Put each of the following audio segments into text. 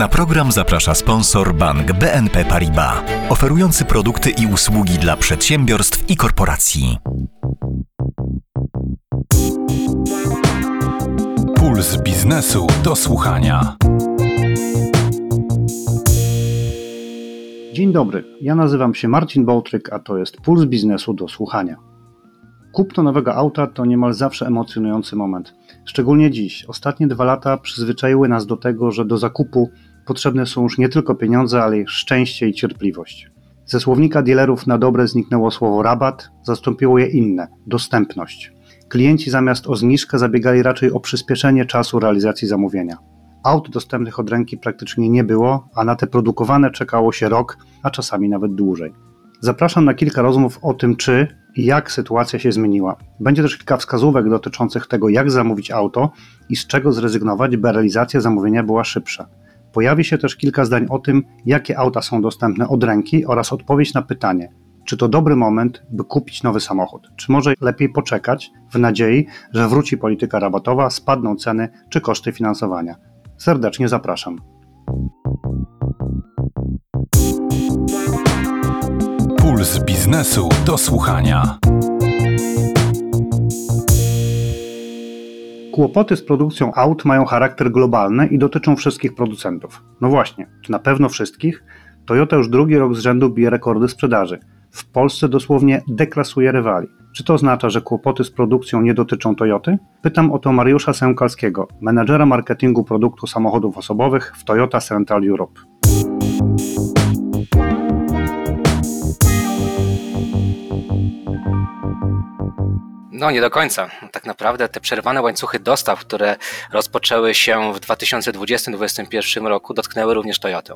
Na program zaprasza sponsor bank BNP Paribas, oferujący produkty i usługi dla przedsiębiorstw i korporacji. Puls biznesu do słuchania. Dzień dobry, ja nazywam się Marcin Bołtryk, a to jest Puls biznesu do słuchania. Kupno nowego auta to niemal zawsze emocjonujący moment. Szczególnie dziś. Ostatnie dwa lata przyzwyczaiły nas do tego, że do zakupu potrzebne są już nie tylko pieniądze, ale i szczęście i cierpliwość. Ze słownika dealerów na dobre zniknęło słowo rabat, zastąpiło je inne dostępność. Klienci zamiast o zniżkę zabiegali raczej o przyspieszenie czasu realizacji zamówienia. Aut dostępnych od ręki praktycznie nie było, a na te produkowane czekało się rok, a czasami nawet dłużej. Zapraszam na kilka rozmów o tym, czy i jak sytuacja się zmieniła. Będzie też kilka wskazówek dotyczących tego, jak zamówić auto i z czego zrezygnować, by realizacja zamówienia była szybsza. Pojawi się też kilka zdań o tym, jakie auta są dostępne od ręki oraz odpowiedź na pytanie, czy to dobry moment, by kupić nowy samochód, czy może lepiej poczekać w nadziei, że wróci polityka rabatowa, spadną ceny czy koszty finansowania. Serdecznie zapraszam. Puls biznesu do słuchania. Kłopoty z produkcją aut mają charakter globalny i dotyczą wszystkich producentów. No właśnie, czy na pewno wszystkich? Toyota już drugi rok z rzędu bije rekordy sprzedaży. W Polsce dosłownie deklasuje rywali. Czy to oznacza, że kłopoty z produkcją nie dotyczą Toyoty? Pytam o to Mariusza Sękalskiego, menadżera marketingu produktu samochodów osobowych w Toyota Central Europe. No, nie do końca. Tak naprawdę te przerwane łańcuchy dostaw, które rozpoczęły się w 2020-2021 roku, dotknęły również Toyotę.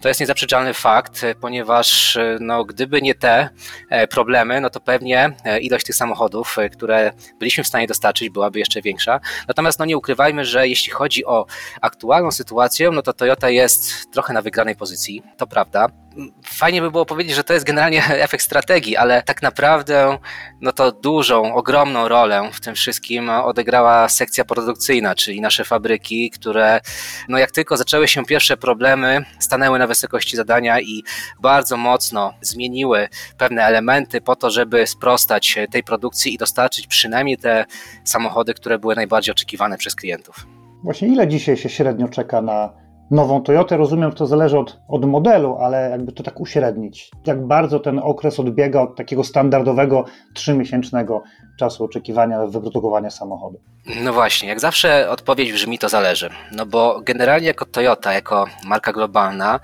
To jest niezaprzeczalny fakt, ponieważ no, gdyby nie te e, problemy, no to pewnie e, ilość tych samochodów, e, które byliśmy w stanie dostarczyć, byłaby jeszcze większa. Natomiast no, nie ukrywajmy, że jeśli chodzi o aktualną sytuację, no to Toyota jest trochę na wygranej pozycji, to prawda fajnie by było powiedzieć, że to jest generalnie efekt strategii, ale tak naprawdę no to dużą, ogromną rolę w tym wszystkim odegrała sekcja produkcyjna, czyli nasze fabryki, które no jak tylko zaczęły się pierwsze problemy, stanęły na wysokości zadania i bardzo mocno zmieniły pewne elementy po to, żeby sprostać tej produkcji i dostarczyć przynajmniej te samochody, które były najbardziej oczekiwane przez klientów. Właśnie ile dzisiaj się średnio czeka na nową Toyotę. Rozumiem, że to zależy od, od modelu, ale jakby to tak uśrednić. Jak bardzo ten okres odbiega od takiego standardowego trzymiesięcznego czasu oczekiwania wyprodukowania samochodu? No właśnie, jak zawsze odpowiedź brzmi to zależy. No bo generalnie jako Toyota, jako marka globalna,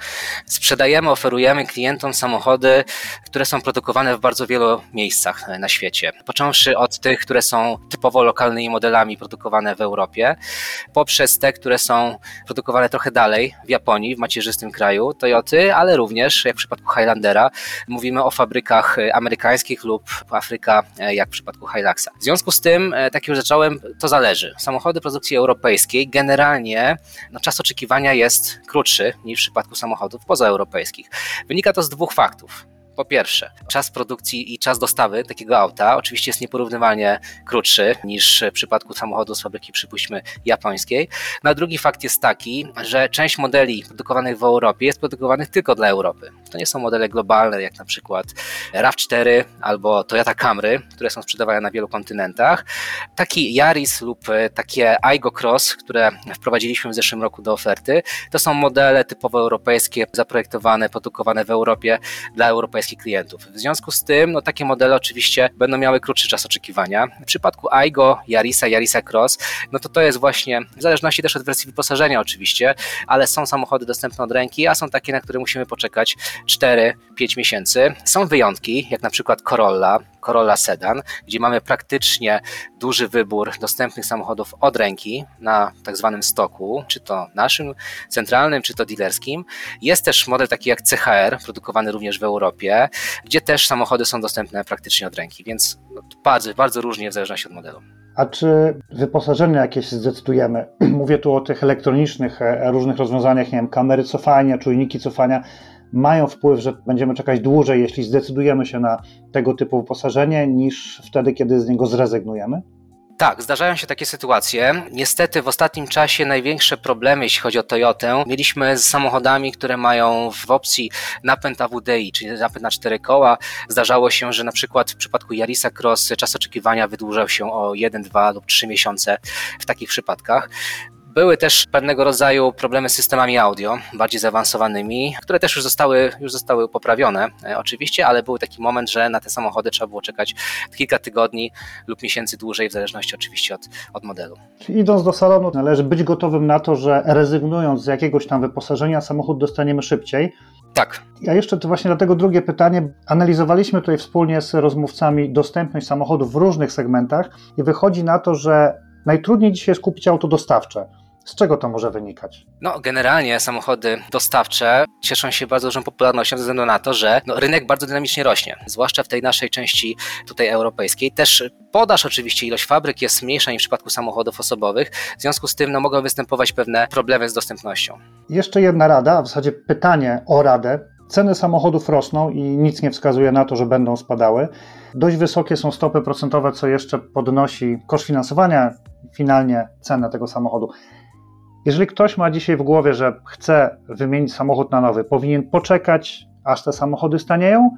sprzedajemy, oferujemy klientom samochody, które są produkowane w bardzo wielu miejscach na świecie. Począwszy od tych, które są typowo lokalnymi modelami produkowane w Europie, poprzez te, które są produkowane trochę dalej w Japonii, w macierzystym kraju Toyoty, ale również, jak w przypadku Highlandera, mówimy o fabrykach amerykańskich lub Afryka, jak w przypadku Hiluxa. W związku z tym, e, tak już zacząłem, to zależy. Samochody produkcji europejskiej generalnie no, czas oczekiwania jest krótszy niż w przypadku samochodów pozaeuropejskich. Wynika to z dwóch faktów. Po pierwsze, czas produkcji i czas dostawy takiego auta oczywiście jest nieporównywalnie krótszy niż w przypadku samochodu z fabryki, przypuśćmy, japońskiej. No a drugi fakt jest taki, że część modeli produkowanych w Europie jest produkowanych tylko dla Europy. To nie są modele globalne, jak na przykład RAV4 albo Toyota Camry, które są sprzedawane na wielu kontynentach. Taki Yaris lub takie Aigo Cross, które wprowadziliśmy w zeszłym roku do oferty, to są modele typowo europejskie, zaprojektowane, produkowane w Europie dla europejskich europejskich klientów. W związku z tym, no takie modele oczywiście będą miały krótszy czas oczekiwania. W przypadku Aigo, Yarisa, Yarisa Cross, no to to jest właśnie, w zależności też od wersji wyposażenia oczywiście, ale są samochody dostępne od ręki, a są takie, na które musimy poczekać 4-5 miesięcy. Są wyjątki, jak na przykład Corolla, Corolla Sedan, gdzie mamy praktycznie duży wybór dostępnych samochodów od ręki na tak zwanym stoku, czy to naszym centralnym, czy to dealerskim. Jest też model taki jak CHR, produkowany również w Europie, gdzie też samochody są dostępne praktycznie od ręki, więc bardzo, bardzo różnie w zależności od modelu. A czy wyposażenie jakieś zdecydujemy? Mówię tu o tych elektronicznych e, różnych rozwiązaniach, nie wiem, kamery cofania, czujniki cofania mają wpływ, że będziemy czekać dłużej, jeśli zdecydujemy się na tego typu wyposażenie, niż wtedy, kiedy z niego zrezygnujemy? Tak, zdarzają się takie sytuacje. Niestety w ostatnim czasie największe problemy, jeśli chodzi o Toyotę, mieliśmy z samochodami, które mają w opcji napęd AWDI, czyli napęd na cztery koła. Zdarzało się, że na przykład w przypadku Yarisa Cross czas oczekiwania wydłużał się o 1, 2 lub 3 miesiące w takich przypadkach. Były też pewnego rodzaju problemy z systemami audio, bardziej zaawansowanymi, które też już zostały, już zostały poprawione e, oczywiście, ale był taki moment, że na te samochody trzeba było czekać kilka tygodni lub miesięcy dłużej, w zależności oczywiście od, od modelu. Czyli idąc do salonu, należy być gotowym na to, że rezygnując z jakiegoś tam wyposażenia, samochód dostaniemy szybciej. Tak. Ja jeszcze to właśnie dlatego drugie pytanie. Analizowaliśmy tutaj wspólnie z rozmówcami dostępność samochodów w różnych segmentach i wychodzi na to, że najtrudniej dzisiaj jest kupić auto dostawcze. Z czego to może wynikać? No, generalnie samochody dostawcze cieszą się bardzo dużą popularnością ze względu na to, że no, rynek bardzo dynamicznie rośnie, zwłaszcza w tej naszej części tutaj europejskiej. Też podaż, oczywiście ilość fabryk jest mniejsza niż w przypadku samochodów osobowych, w związku z tym no, mogą występować pewne problemy z dostępnością. Jeszcze jedna rada, a w zasadzie pytanie o radę. Ceny samochodów rosną i nic nie wskazuje na to, że będą spadały. Dość wysokie są stopy procentowe, co jeszcze podnosi koszt finansowania, finalnie cenę tego samochodu. Jeżeli ktoś ma dzisiaj w głowie, że chce wymienić samochód na nowy, powinien poczekać, aż te samochody stanieją,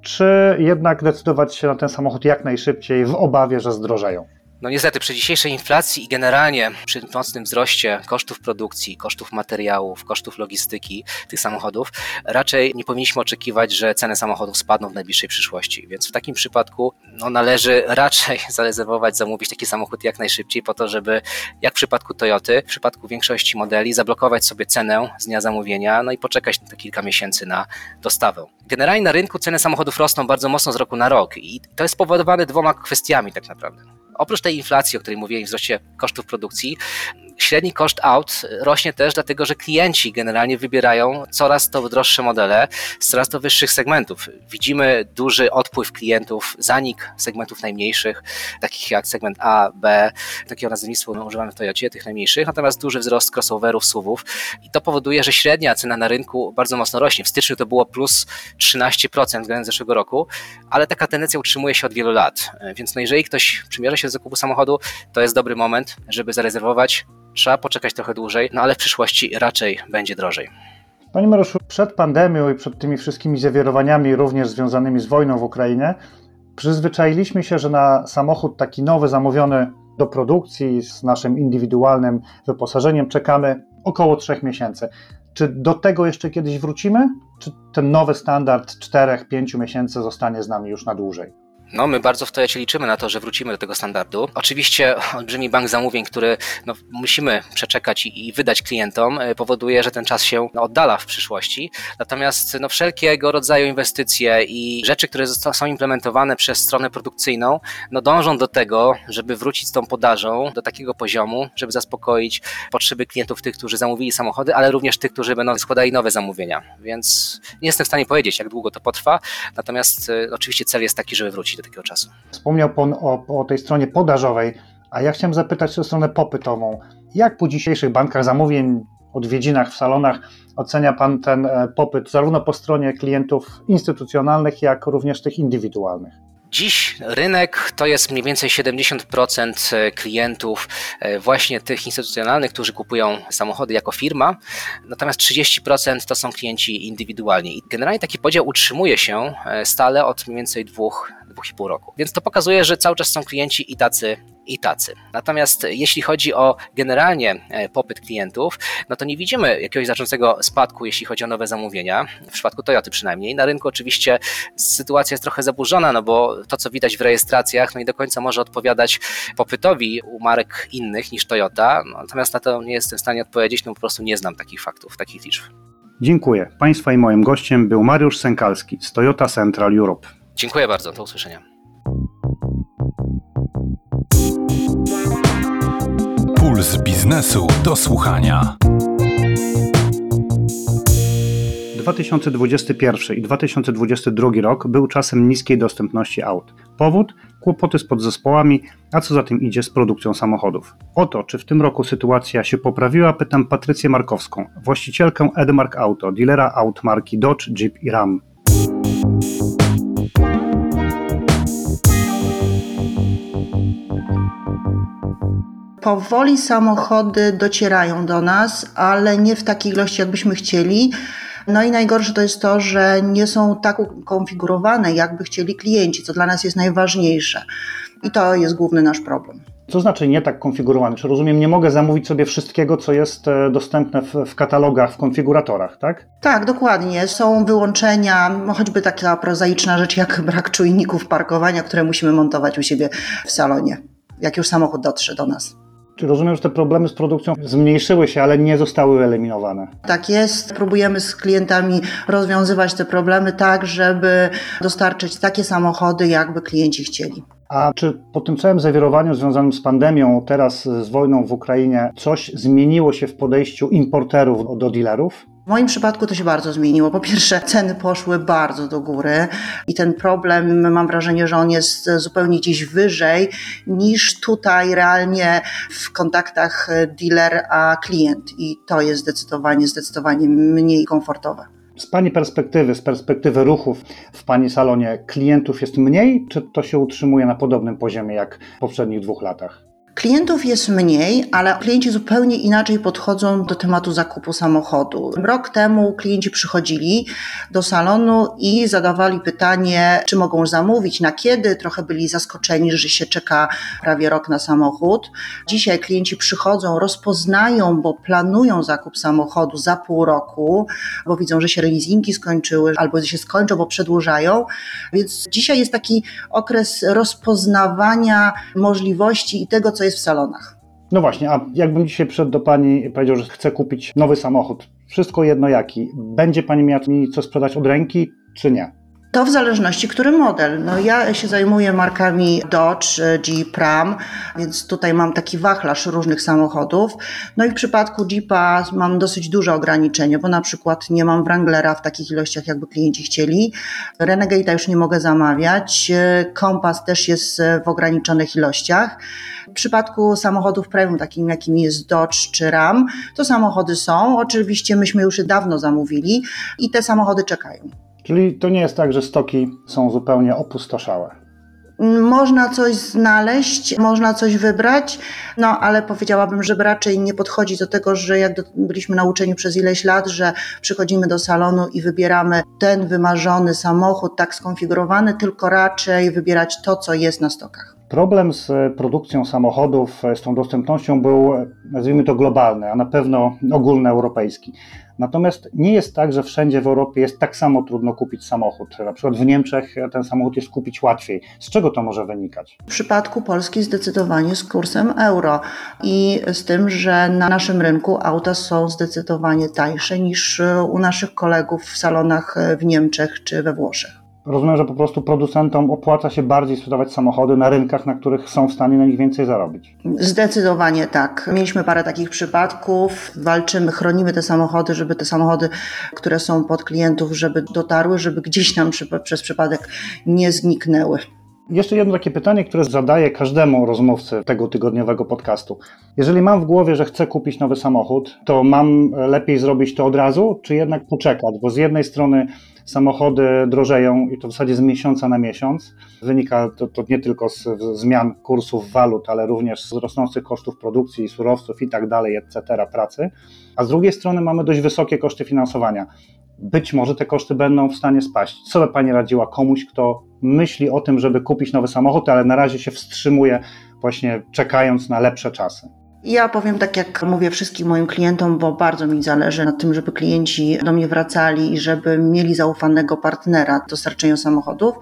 czy jednak decydować się na ten samochód jak najszybciej w obawie, że zdrożeją? No niestety, przy dzisiejszej inflacji i generalnie przy mocnym wzroście kosztów produkcji, kosztów materiałów, kosztów logistyki tych samochodów, raczej nie powinniśmy oczekiwać, że ceny samochodów spadną w najbliższej przyszłości. Więc w takim przypadku no, należy raczej zarezerwować, zamówić taki samochód jak najszybciej, po to, żeby jak w przypadku Toyoty, w przypadku większości modeli, zablokować sobie cenę z dnia zamówienia, no i poczekać te kilka miesięcy na dostawę. Generalnie na rynku ceny samochodów rosną bardzo mocno z roku na rok i to jest spowodowane dwoma kwestiami tak naprawdę. Oprócz tej inflacji, o której mówiłem, wzroście kosztów produkcji, średni koszt aut rośnie też dlatego, że klienci generalnie wybierają coraz to droższe modele z coraz to wyższych segmentów. Widzimy duży odpływ klientów, zanik segmentów najmniejszych, takich jak segment A, B, takiego nazewnictwa używamy w Toyocie, tych najmniejszych, natomiast duży wzrost crossoverów, SUVów i to powoduje, że średnia cena na rynku bardzo mocno rośnie. W styczniu to było plus 13% względem zeszłego roku, ale taka tendencja utrzymuje się od wielu lat, więc no jeżeli ktoś przymierza się do zakupu samochodu, to jest dobry moment, żeby zarezerwować Trzeba poczekać trochę dłużej, no ale w przyszłości raczej będzie drożej. Panie Mariuszu, przed pandemią i przed tymi wszystkimi zawierowaniami, również związanymi z wojną w Ukrainie, przyzwyczailiśmy się, że na samochód taki nowy, zamówiony do produkcji z naszym indywidualnym wyposażeniem czekamy około 3 miesięcy. Czy do tego jeszcze kiedyś wrócimy? Czy ten nowy standard 4-5 miesięcy zostanie z nami już na dłużej? No, my bardzo w Toyocie liczymy na to, że wrócimy do tego standardu. Oczywiście olbrzymi bank zamówień, który no, musimy przeczekać i, i, wydać klientom, e, powoduje, że ten czas się no, oddala w przyszłości. Natomiast no, wszelkiego rodzaju inwestycje i rzeczy, które są implementowane przez stronę produkcyjną, no, dążą do tego, żeby wrócić z tą podażą do takiego poziomu, żeby zaspokoić potrzeby klientów, tych, którzy zamówili samochody, ale również tych, którzy będą składali nowe zamówienia. Więc nie jestem w stanie powiedzieć, jak długo to potrwa. Natomiast y, oczywiście cel jest taki, żeby wrócić do takiego czasu. Wspomniał Pan o, o tej stronie podażowej, a ja chciałem zapytać o stronę popytową. Jak po dzisiejszych bankach zamówień, odwiedzinach w salonach ocenia Pan ten e, popyt zarówno po stronie klientów instytucjonalnych, jak również tych indywidualnych? Dziś rynek to jest mniej więcej 70% e, klientów e, właśnie tych instytucjonalnych, którzy kupują samochody jako firma, natomiast 30% to są klienci indywidualni. I generalnie taki podział utrzymuje się stale od mniej więcej dwóch, dwóch i pół roku. Więc to pokazuje, że cały czas są klienci i tacy, i tacy. Natomiast jeśli chodzi o generalnie e, popyt klientów, no to nie widzimy jakiegoś znaczącego spadku, jeśli chodzi o nowe zamówienia, w przypadku Toyoty przynajmniej. Na rynku oczywiście sytuacja jest trochę zaburzona, no bo to, co widać w rejestracjach, no i do końca może odpowiadać popytowi u marek innych niż Toyota, no, natomiast na to nie jestem w stanie odpowiedzieć, no po prostu nie znam takich faktów, takich liczb. Dziękuję. Państwa i moim gościem był Mariusz Sękalski z Toyota Central Europe. Dziękuję bardzo, do usłyszenia. Puls biznesu do słuchania. 2021 i 2022 rok był czasem niskiej dostępności aut. Powód? Kłopoty z podzespołami, a co za tym idzie z produkcją samochodów. O to, czy w tym roku sytuacja się poprawiła, pytam Patrycję Markowską, właścicielkę Edmark Auto, dealera aut marki Dodge, Jeep i Ram. Powoli samochody docierają do nas, ale nie w takiej ilości, jakbyśmy chcieli. No i najgorsze to jest to, że nie są tak ukonfigurowane, jakby chcieli klienci, co dla nas jest najważniejsze. I to jest główny nasz problem. Co znaczy nie tak konfigurowany? Czy rozumiem, nie mogę zamówić sobie wszystkiego, co jest e, dostępne w, w katalogach, w konfiguratorach, tak? Tak, dokładnie. Są wyłączenia, choćby taka prozaiczna rzecz jak brak czujników parkowania, które musimy montować u siebie w salonie, jak już samochód dotrze do nas. Czy rozumiem, że te problemy z produkcją zmniejszyły się, ale nie zostały eliminowane? Tak jest. Próbujemy z klientami rozwiązywać te problemy tak, żeby dostarczyć takie samochody, jakby klienci chcieli. A czy po tym całym zawirowaniu związanym z pandemią, teraz z wojną w Ukrainie, coś zmieniło się w podejściu importerów do dealerów? W moim przypadku to się bardzo zmieniło. Po pierwsze, ceny poszły bardzo do góry i ten problem, mam wrażenie, że on jest zupełnie gdzieś wyżej niż tutaj realnie w kontaktach dealer a klient. I to jest zdecydowanie, zdecydowanie mniej komfortowe. Z Pani perspektywy, z perspektywy ruchów w Pani salonie, klientów jest mniej, czy to się utrzymuje na podobnym poziomie jak w poprzednich dwóch latach? Klientów jest mniej, ale klienci zupełnie inaczej podchodzą do tematu zakupu samochodu. Rok temu klienci przychodzili do salonu i zadawali pytanie, czy mogą zamówić, na kiedy. Trochę byli zaskoczeni, że się czeka prawie rok na samochód. Dzisiaj klienci przychodzą, rozpoznają, bo planują zakup samochodu za pół roku, bo widzą, że się leasingi skończyły albo się skończą, bo przedłużają. Więc dzisiaj jest taki okres rozpoznawania możliwości i tego, co jest w salonach. No właśnie, a jakbym dzisiaj przyszedł do Pani i powiedział, że chcę kupić nowy samochód, wszystko jedno jaki, będzie Pani miała mi co sprzedać od ręki, czy nie? To w zależności, który model. No ja się zajmuję markami Dodge, Jeep, Ram, więc tutaj mam taki wachlarz różnych samochodów. No i w przypadku Jeepa mam dosyć duże ograniczenie, bo na przykład nie mam Wranglera w takich ilościach, jakby klienci chcieli. Renegade'a już nie mogę zamawiać. Kompas też jest w ograniczonych ilościach. W przypadku samochodów premium, takim jakim jest Dodge czy Ram, to samochody są. Oczywiście myśmy już je dawno zamówili i te samochody czekają. Czyli to nie jest tak, że stoki są zupełnie opustoszałe. Można coś znaleźć, można coś wybrać, no ale powiedziałabym, że raczej nie podchodzi do tego, że jak byliśmy nauczeni przez ileś lat, że przychodzimy do salonu i wybieramy ten wymarzony samochód, tak skonfigurowany, tylko raczej wybierać to, co jest na stokach. Problem z produkcją samochodów, z tą dostępnością był, nazwijmy to globalny, a na pewno ogólnoeuropejski. Natomiast nie jest tak, że wszędzie w Europie jest tak samo trudno kupić samochód. Na przykład w Niemczech ten samochód jest kupić łatwiej. Z czego to może wynikać? W przypadku Polski zdecydowanie z kursem euro i z tym, że na naszym rynku auta są zdecydowanie tańsze niż u naszych kolegów w salonach w Niemczech czy we Włoszech. Rozumiem, że po prostu producentom opłaca się bardziej sprzedawać samochody na rynkach, na których są w stanie na nich więcej zarobić. Zdecydowanie tak. Mieliśmy parę takich przypadków. Walczymy, chronimy te samochody, żeby te samochody, które są pod klientów, żeby dotarły, żeby gdzieś nam przy, przez przypadek nie zniknęły. Jeszcze jedno takie pytanie, które zadaję każdemu rozmówcy tego tygodniowego podcastu. Jeżeli mam w głowie, że chcę kupić nowy samochód, to mam lepiej zrobić to od razu, czy jednak poczekać? Bo z jednej strony samochody drożeją i to w zasadzie z miesiąca na miesiąc. Wynika to, to nie tylko z, zmian kursów walut, ale również z rosnących kosztów produkcji, surowców i tak dalej, etc., pracy. A z drugiej strony mamy dość wysokie koszty finansowania. Być może te koszty będą w stanie spaść. Co by Pani radziła komuś, kto myśli o tym, żeby kupić nowy samochód, ale na razie się wstrzymuje, właśnie czekając na lepsze czasy? Ja powiem tak, jak mówię wszystkim moim klientom, bo bardzo mi zależy na tym, żeby klienci do mnie wracali i żeby mieli zaufanego partnera dostarczeniu samochodów.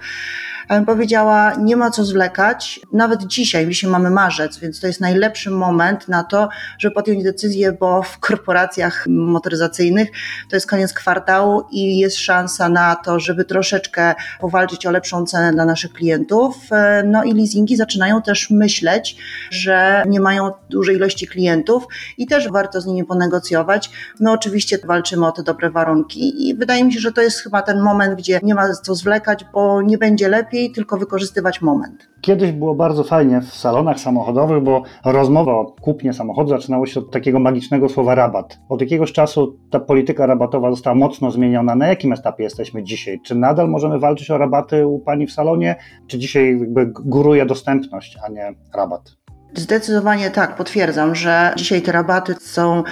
Ja powiedziała, nie ma co zwlekać. Nawet dzisiaj, dzisiaj mamy marzec, więc to jest najlepszy moment na to, żeby podjąć decyzję, bo w korporacjach motoryzacyjnych to jest koniec kwartału i jest szansa na to, żeby troszeczkę powalczyć o lepszą cenę dla naszych klientów. No i leasingi zaczynają też myśleć, że nie mają dużej ilości klientów i też warto z nimi ponegocjować. My oczywiście walczymy o te dobre warunki i wydaje mi się, że to jest chyba ten moment, gdzie nie ma co zwlekać, bo nie będzie lepiej lepiej, tylko wykorzystywać moment. Kiedyś było bardzo fajnie w salonach samochodowych, bo rozmowa o kupnie samochodu zaczynało się od takiego magicznego słowa rabat. Od jakiegoś czasu ta polityka rabatowa została mocno zmieniona. Na jakim etapie jesteśmy dzisiaj? Czy nadal możemy walczyć o rabaty u Pani w salonie? Czy dzisiaj jakby góruje dostępność, a nie rabat? Zdecydowanie tak, potwierdzam, że dzisiaj te rabaty są,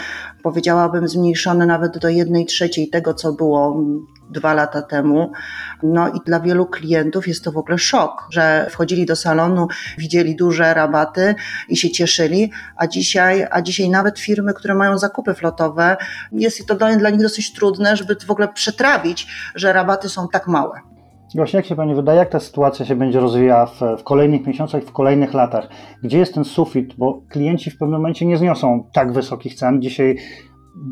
powiedziałabym, zmniejszone nawet do jednej trzeciej tego, co było dwa lata temu. No i dla wielu klientów jest to w ogóle szok, że wchodzili do salonu, widzieli duże rabaty i się cieszyli, a dzisiaj, a dzisiaj nawet firmy, które mają zakupy flotowe, jest to dla, nich dosyć trudne, żeby w ogóle przetrawić, że rabaty są tak małe. Gosia, jak się Pani wydaje, jak ta sytuacja się będzie rozwijała w, w kolejnych miesiącach, w kolejnych latach? Gdzie jest ten sufit? Bo klienci w pewnym momencie nie zniosą tak wysokich cen. Dzisiaj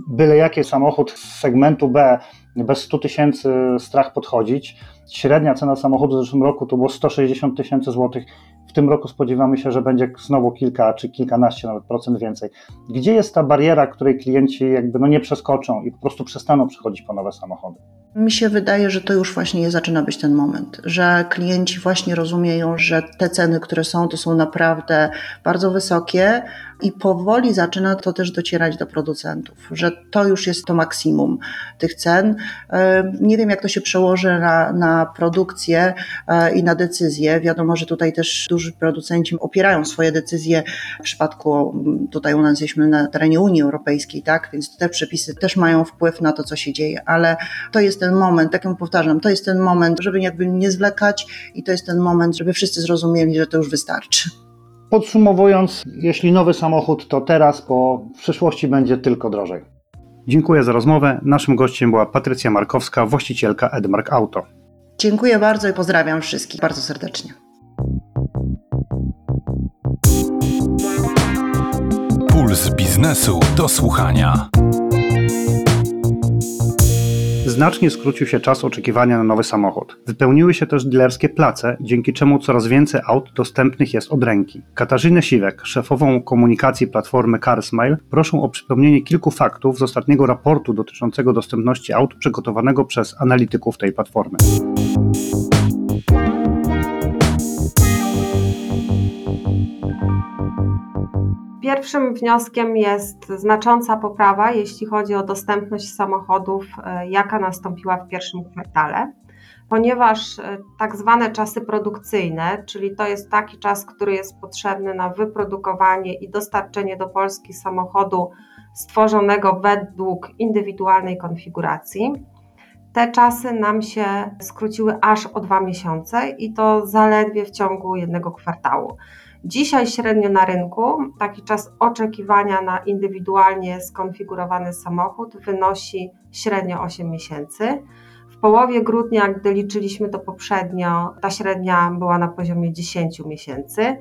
byle jaki samochód z segmentu B bez 100 tysięcy strach podchodzić. Średnia cena samochodu w zeszłym roku to było 160 tysięcy złotych. W tym roku spodziewamy się, że będzie znowu kilka czy kilkanaście nawet procent więcej. Gdzie jest ta bariera, której klienci jakby no nie przeskoczą i po prostu przestaną przychodzić po nowe samochody? Mi się wydaje, że to już właśnie zaczyna być ten moment, że klienci właśnie rozumieją, że te ceny, które są, to są naprawdę bardzo wysokie i powoli zaczyna to też docierać do producentów, że to już jest to maksimum tych cen. E, nie wiem, jak to się przełoży na, na produkcję e, i na decyzje. Wiadomo, że tutaj też duży producenci opierają swoje decyzje w przypadku, tutaj u nas jesteśmy na terenie Unii Europejskiej, tak, więc te przepisy też mają wpływ na to, co się dzieje, ale to jest ten moment, tak jak powtarzam, to jest ten moment, żeby jakby nie zwlekać i to jest ten moment, żeby wszyscy zrozumieli, że to już wystarczy. Podsumowując, jeśli nowy samochód, to teraz, bo w przyszłości będzie tylko drożej. Dziękuję za rozmowę. Naszym gościem była Patrycja Markowska, właścicielka Edmark Auto. Dziękuję bardzo i pozdrawiam wszystkich bardzo serdecznie. Puls biznesu do słuchania. Znacznie skrócił się czas oczekiwania na nowy samochód. Wypełniły się też dilerskie place, dzięki czemu coraz więcej aut dostępnych jest od ręki. Katarzynę Siwek, szefową komunikacji platformy CarSmile, proszę o przypomnienie kilku faktów z ostatniego raportu dotyczącego dostępności aut przygotowanego przez analityków tej platformy. Pierwszym wnioskiem jest znacząca poprawa, jeśli chodzi o dostępność samochodów, e, jaka nastąpiła w pierwszym kwartale, ponieważ e, tak zwane czasy produkcyjne, czyli to jest taki czas, który jest potrzebny na wyprodukowanie i dostarczenie do Polski samochodu stworzonego według indywidualnej konfiguracji. Te czasy nam się skróciły aż o dwa miesiące i to zaledwie w ciągu jednego kwartału. Dzisiaj średnio na rynku taki czas oczekiwania na indywidualnie skonfigurowany samochód wynosi średnio 8 miesięcy. W połowie grudnia, gdy liczyliśmy to poprzednio, ta średnia była na poziomie 10 miesięcy,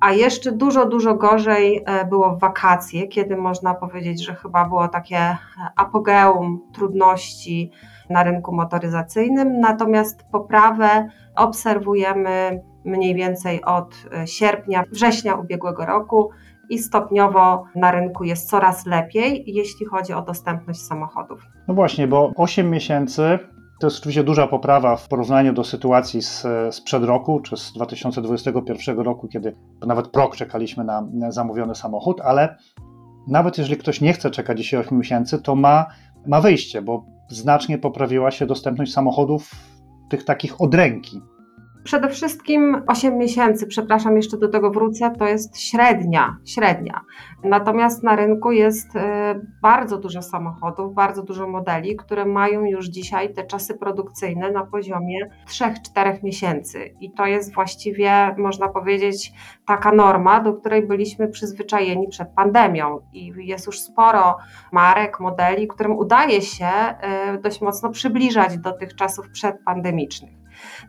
a jeszcze dużo, dużo gorzej e, było w wakacje, kiedy można powiedzieć, że chyba było takie apogeum trudności na rynku motoryzacyjnym, natomiast poprawę obserwujemy mniej więcej od e, sierpnia, września ubiegłego roku i stopniowo na rynku jest coraz lepiej, jeśli chodzi o dostępność samochodów. No właśnie, bo 8 miesięcy to jest oczywiście duża poprawa w porównaniu do sytuacji z, sprzed roku, czy z 2021 roku, kiedy nawet prok czekaliśmy na zamówiony samochód, ale nawet jeżeli ktoś nie chce czekać dzisiaj 8 miesięcy, to ma, ma wyjście, bo znacznie poprawiła się dostępność samochodów tych takich od ręki. Przede wszystkim 8 miesięcy, przepraszam, jeszcze do tego wrócę, to jest średnia, średnia. Natomiast na rynku jest e, bardzo dużo samochodów, bardzo dużo modeli, które mają już dzisiaj te czasy produkcyjne na poziomie 3-4 miesięcy. I to jest właściwie, można powiedzieć, taka norma, do której byliśmy przyzwyczajeni przed pandemią. I jest już sporo marek, modeli, którym udaje się e, dość mocno przybliżać do tych czasów przedpandemicznych.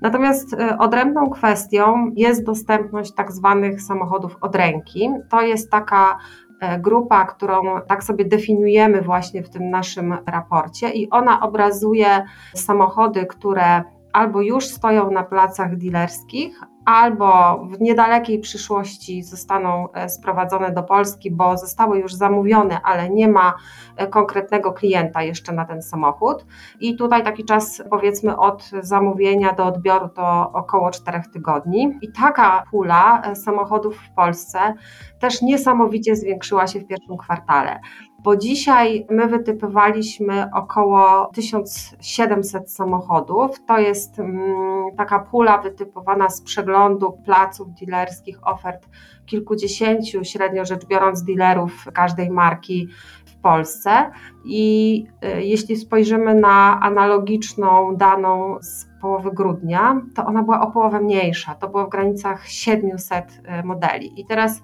Natomiast e, odrębną kwestią jest dostępność tak zwanych samochodów od ręki. To jest taka e, grupa, którą tak sobie definiujemy właśnie w tym naszym raporcie, i ona obrazuje samochody, które albo już stoją na placach dealerskich, albo w niedalekiej przyszłości zostaną e, sprowadzone do Polski, bo zostały już zamówione, ale nie ma e, konkretnego klienta jeszcze na ten samochód. I tutaj taki czas, powiedzmy, od zamówienia do odbioru to około 4 tygodni. I taka pula e, samochodów w Polsce też niesamowicie zwiększyła się w pierwszym kwartale bo dzisiaj my wytypowaliśmy około 1700 samochodów. To jest mm, taka pula wytypowana z przeglądu przeglądu placów dealerskich, ofert kilkudziesięciu, średnio rzecz biorąc, dealerów każdej marki w Polsce. I y, jeśli spojrzymy na analogiczną daną z połowy grudnia, to ona była o połowę mniejsza. To było w granicach 700 y, modeli. I teraz,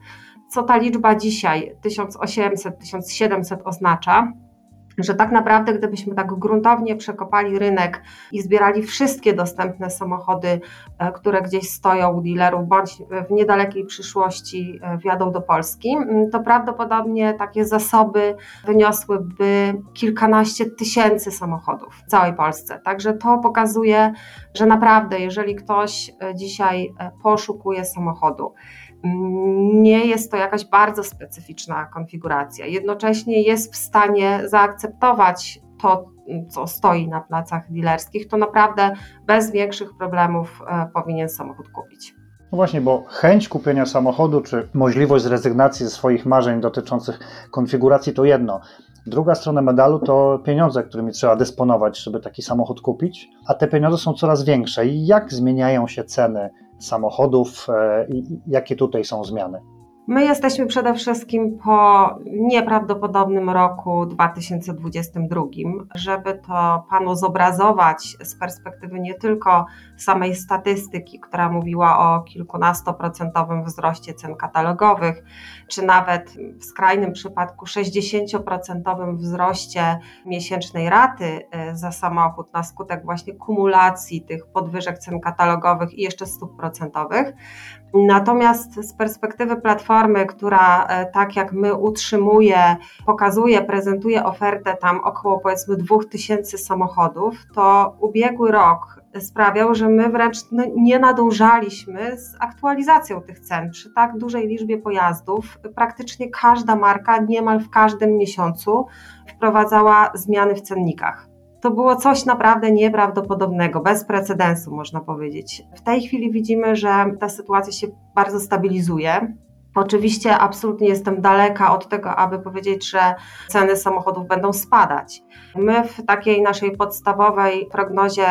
co ta liczba dzisiaj, 1800, 1700 oznacza? Że tak naprawdę, gdybyśmy tak gruntownie przekopali rynek i zbierali wszystkie dostępne samochody, e, które gdzieś stoją u dealerów, bądź w niedalekiej przyszłości e, wjadą do Polski, to prawdopodobnie takie zasoby wyniosłyby kilkanaście tysięcy samochodów w całej Polsce. Także to pokazuje, że naprawdę, jeżeli ktoś e, dzisiaj poszukuje samochodu, nie jest to jakaś bardzo specyficzna konfiguracja. Jednocześnie jest w stanie zaakceptować to, co stoi na placach dealerskich, to naprawdę bez większych problemów e, powinien samochód kupić. No właśnie, bo chęć kupienia samochodu, czy możliwość zrezygnacji ze swoich marzeń dotyczących konfiguracji to jedno. Druga strona medalu to pieniądze, którymi trzeba dysponować, żeby taki samochód kupić, a te pieniądze są coraz większe. I jak zmieniają się ceny samochodów e, jakie tutaj są zmiany? My jesteśmy przede wszystkim po nieprawdopodobnym roku 2022, żeby to panu zobrazować z perspektywy nie tylko samej statystyki, która mówiła o kilkunastoprocentowym wzroście cen katalogowych, czy nawet w skrajnym przypadku 60% wzroście miesięcznej raty e, za samochód na skutek właśnie kumulacji tych podwyżek cen katalogowych i jeszcze stóp procentowych. Natomiast z perspektywy platformy, która e, tak jak my utrzymuje, pokazuje, prezentuje ofertę tam około powiedzmy 2000 samochodów, to ubiegły rok sprawiał, że my wręcz no, nie nadążaliśmy z aktualizacją tych cen. Przy tak dużej liczbie pojazdów praktycznie każda marka niemal w każdym miesiącu wprowadzała zmiany w cennikach. To było coś naprawdę nieprawdopodobnego, bez precedensu, można powiedzieć. W tej chwili widzimy, że ta sytuacja się bardzo stabilizuje. Oczywiście absolutnie jestem daleka od tego, aby powiedzieć, że ceny samochodów będą spadać. My w takiej naszej podstawowej prognozie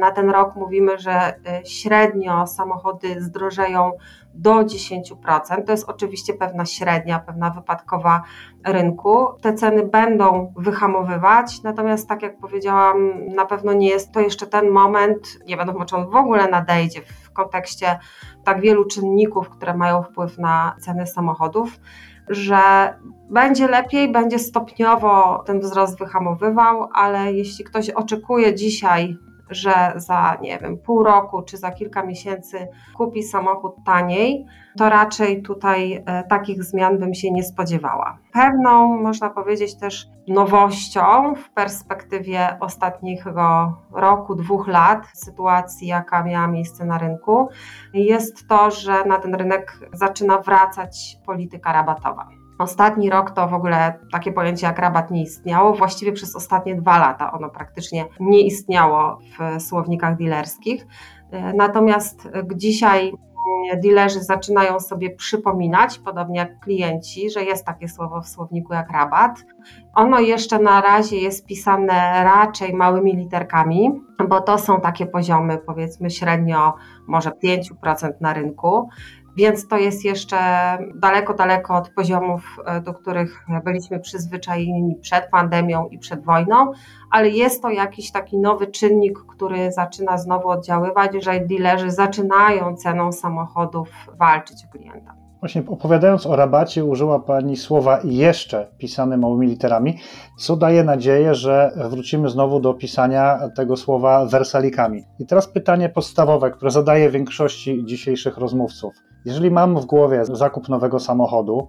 na ten rok mówimy, że y, średnio samochody zdrożeją do 10%. To jest oczywiście pewna średnia, pewna wypadkowa rynku. Te ceny będą wyhamowywać, natomiast tak jak powiedziałam, na pewno nie jest to jeszcze ten moment, nie wiadomo czy on w ogóle nadejdzie w kontekście tak wielu czynników, które mają wpływ na ceny samochodów że będzie lepiej, będzie stopniowo ten wzrost wyhamowywał, ale jeśli ktoś oczekuje dzisiaj że za, nie wiem, pół roku czy za kilka miesięcy kupi samochód taniej, to raczej tutaj e, takich zmian bym się nie spodziewała. Pewną, można powiedzieć, też nowością w perspektywie ostatniego roku, dwóch lat, sytuacji, jaka miała miejsce na rynku, jest to, że na ten rynek zaczyna wracać polityka rabatowa. Ostatni rok to w ogóle takie pojęcie jak rabat nie istniało. Właściwie przez ostatnie dwa lata ono praktycznie nie istniało w słownikach dealerskich. Natomiast dzisiaj dealerzy zaczynają sobie przypominać, podobnie jak klienci, że jest takie słowo w słowniku jak rabat. Ono jeszcze na razie jest pisane raczej małymi literkami, bo to są takie poziomy, powiedzmy średnio może 5% na rynku więc to jest jeszcze daleko, daleko od poziomów, e, do których byliśmy przyzwyczajeni przed pandemią i przed wojną, ale jest to jakiś taki nowy czynnik, który zaczyna znowu oddziaływać, że dealerzy zaczynają ceną samochodów walczyć o klienta. Właśnie opowiadając o rabacie, użyła Pani słowa jeszcze pisane małymi literami, co daje nadzieję, że wrócimy znowu do pisania tego słowa wersalikami. I teraz pytanie podstawowe, które zadaję większości dzisiejszych rozmówców. Jeżeli mam w głowie zakup nowego samochodu,